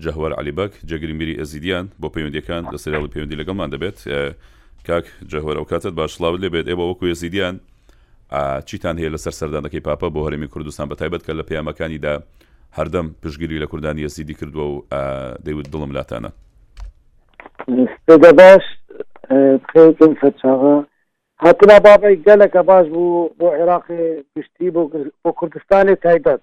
جهوهر علی بەگ، جێگری میری ئێزیدییان بۆ پەیوەندییەکان لە سریاڵی پەیوەندی لەگەڵمان دەبێت. کاک جهوهر ئەوکاتەت باش سڵاوت لێ بێت. ئێوە وەکو ئێزیدییان چیتان هەیە لەسەر سەردانەکەی پاپا بۆ هەرێمی کوردستان بەتایبەت کە لە پەیامەکانیدا هەردەم پشتگیری لە کوردانی ئێزیدی کردووە و دەیوت دڵم لاتانە؟ سپێدەباش بخێر بێن سەرچاوە هاتنا بابەی گەلەکە باش بوو بۆ عێراقێ گشتی بۆ کوردستانێ تایبەت.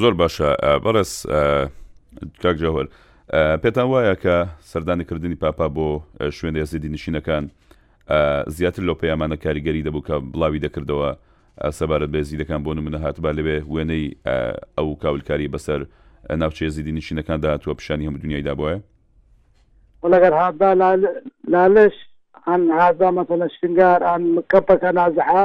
زۆر باشە بەڕێز کاک جەوهەر پێتان وایە کە سەردانی کردنی پاپا بۆ شوێن ێزیدی نشینەکان زیاتر لەو پەیامانە کاریگەری دەبوو کە بڵاوی دەکردەوە سەبارەت بێزیدەکان بۆ نمونە هاتبا لەوێ وێنەی ئەو کاولکاری بەسەر ناوچێ زیدی نشینەکان داهاتوە پیشانی هەموو دنیای دابواە وەگەر هاتبا لالش ئەن هاتبا مەسەنە شنگار ئەن کەپەکە نازحە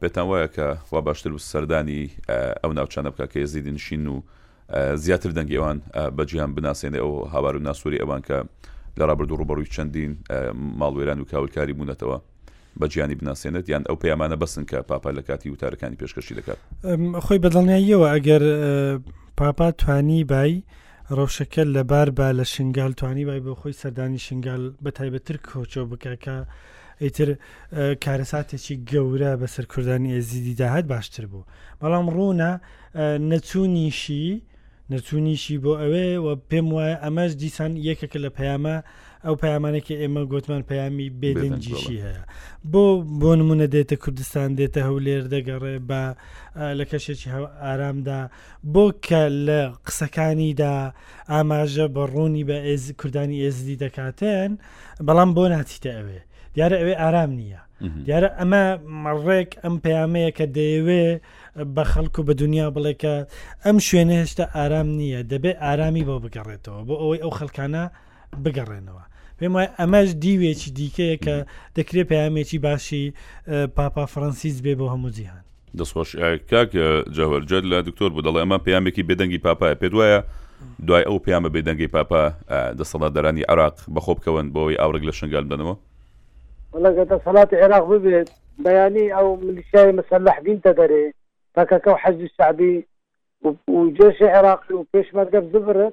پێتان وایە کە خوا باشتر بوو سەردانی ئەو ناوچانە بکات کە یەزیدی نشینن و زیاتر دەنگی ئەوان بە جیهان بناسێنێ ئەو هاوار و ناسۆری ئەوان کە لە ڕابردوو ڕووبەڕووی چەندین ماڵوێران و کاولکاری بوونەتەوە بە جیهانی بناسێنێت یان ئەو پەیامانە بەسن کە پاپا لە کاتی وتارەکانی پێشکەشی دەکات خۆی بەدڵنیاییەوە ئەگەر پاپا توانی بای رەوشەکە لەبار با لە شنگال توانی بای بۆ خۆی سەردانی شنگال بە تایبەتتر کۆچۆ بکە کە ئیتر کارەساتێکی گەورە بەسەر کوردانی ئێزیدی داهات باشتر بوو بەڵام ڕوونە نەچوونیشی نەچوونیشی بۆ ئەوێ و پێم وایە ئەمەش دیسان یەکێکە لە پەیامە ئەو پەیامانێکی ئێمە گوتمان پەیامی بێدەنجیشی هەیە بۆ بۆ نمونە دێتە کوردستان دێتە هەولێر دەگەڕێ بە لە کەشێکی ئارامدا بۆ کە لە قسەکانیدا ئاماژە بە ڕوونی بە ئێز کوردانی ئێزدی دەکاتن بەڵام بۆ ناچیتە ئەوێ دیارە ئەوێ ئارام نییە دیارە ئەمە مەڕێک ئەم پەیامەیە کە دەیەوێ بە خەڵکو بە دنیا بڵێ کە ئەم شوێنە هێشتا ئارام نییە دەبێت ئارامی بۆ بگەڕێتەوە بۆ ئەوەی ئەو خەڵکانە بگەڕێنەوە پێم وای ئەمەش دیوێکی دیکەیە کە دەکرێت پەیامێکی باشی پاپا فڕەنسیس بێ بۆ هەموو جیهان دەست خۆش کاک جەوەر جەر لە دکتۆر بوو دەڵێ ئەمە پەیامێکی بێدەنگی پاپایە پێت وایە دوای ئەو پەیامە بێدەنگی پاپا دەسەڵاتدارانی عراق بەخۆ بکەون بۆی ئاورێک لە شنگال بدەنەوە وڵەگە دەسەڵاتی عێراق ببێت بەیانی ئەو ملیسیای مەسلح بینتە دەرێ پەکەکە و حەزی سعبی و جێشی عێراقی و پێشمەرگە ببرن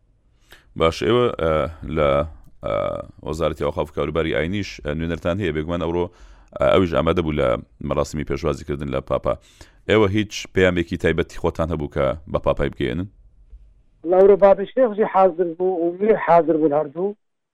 باش ئێوە لە وەزارەتی ئەوقاف کاروباری ئاینیش نوێنەرتان هەیە بێگومان ئەوڕۆ ئەویش ئامادە بوو لە مەراسمی پێشوازیکردن لە پاپا ئێوە هیچ پامێکی تایبەتی خۆتان هەبوو کە بە پاپای بگەێنن لاورۆ بابشێخجی حازر بوو و میر حازر بوون هەردوو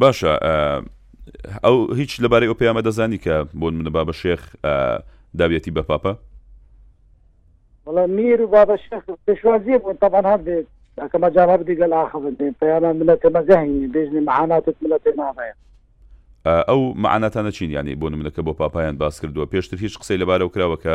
باشە ئە ئەو هیچ لەبارەی ئەو پەیامە دەزانی کە بۆ نمونە بابە شێخ ئە داویەتی بە پاپە؟ وەڵا میر و بابە شێخ پێشوازیە بۆ تەبان هەبێت ئەکە مەجال هەبێت گەل ئاخ بێت پەیامە ملە تێمە زەهینی بێژنی مەعاناتت ملە تێما بەیە. ئە ئەو مەعاناتانە چین یانی بۆ نمونە کە بۆ پاپایان باس کردوە پێشتر هیچ قسەی لەبارەوە کراوە کە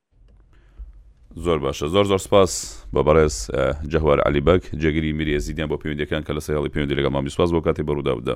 زۆر باشە زۆر زۆر سپاس بە بەڕێز جەهوار علی بەگ جێگری میری ئێزیدیان بۆ پەیوەندەکان کە لەسەر هەڵی پەیوەندی لەگەڵ مامی سپاس بۆ کاتی بەڕووداودا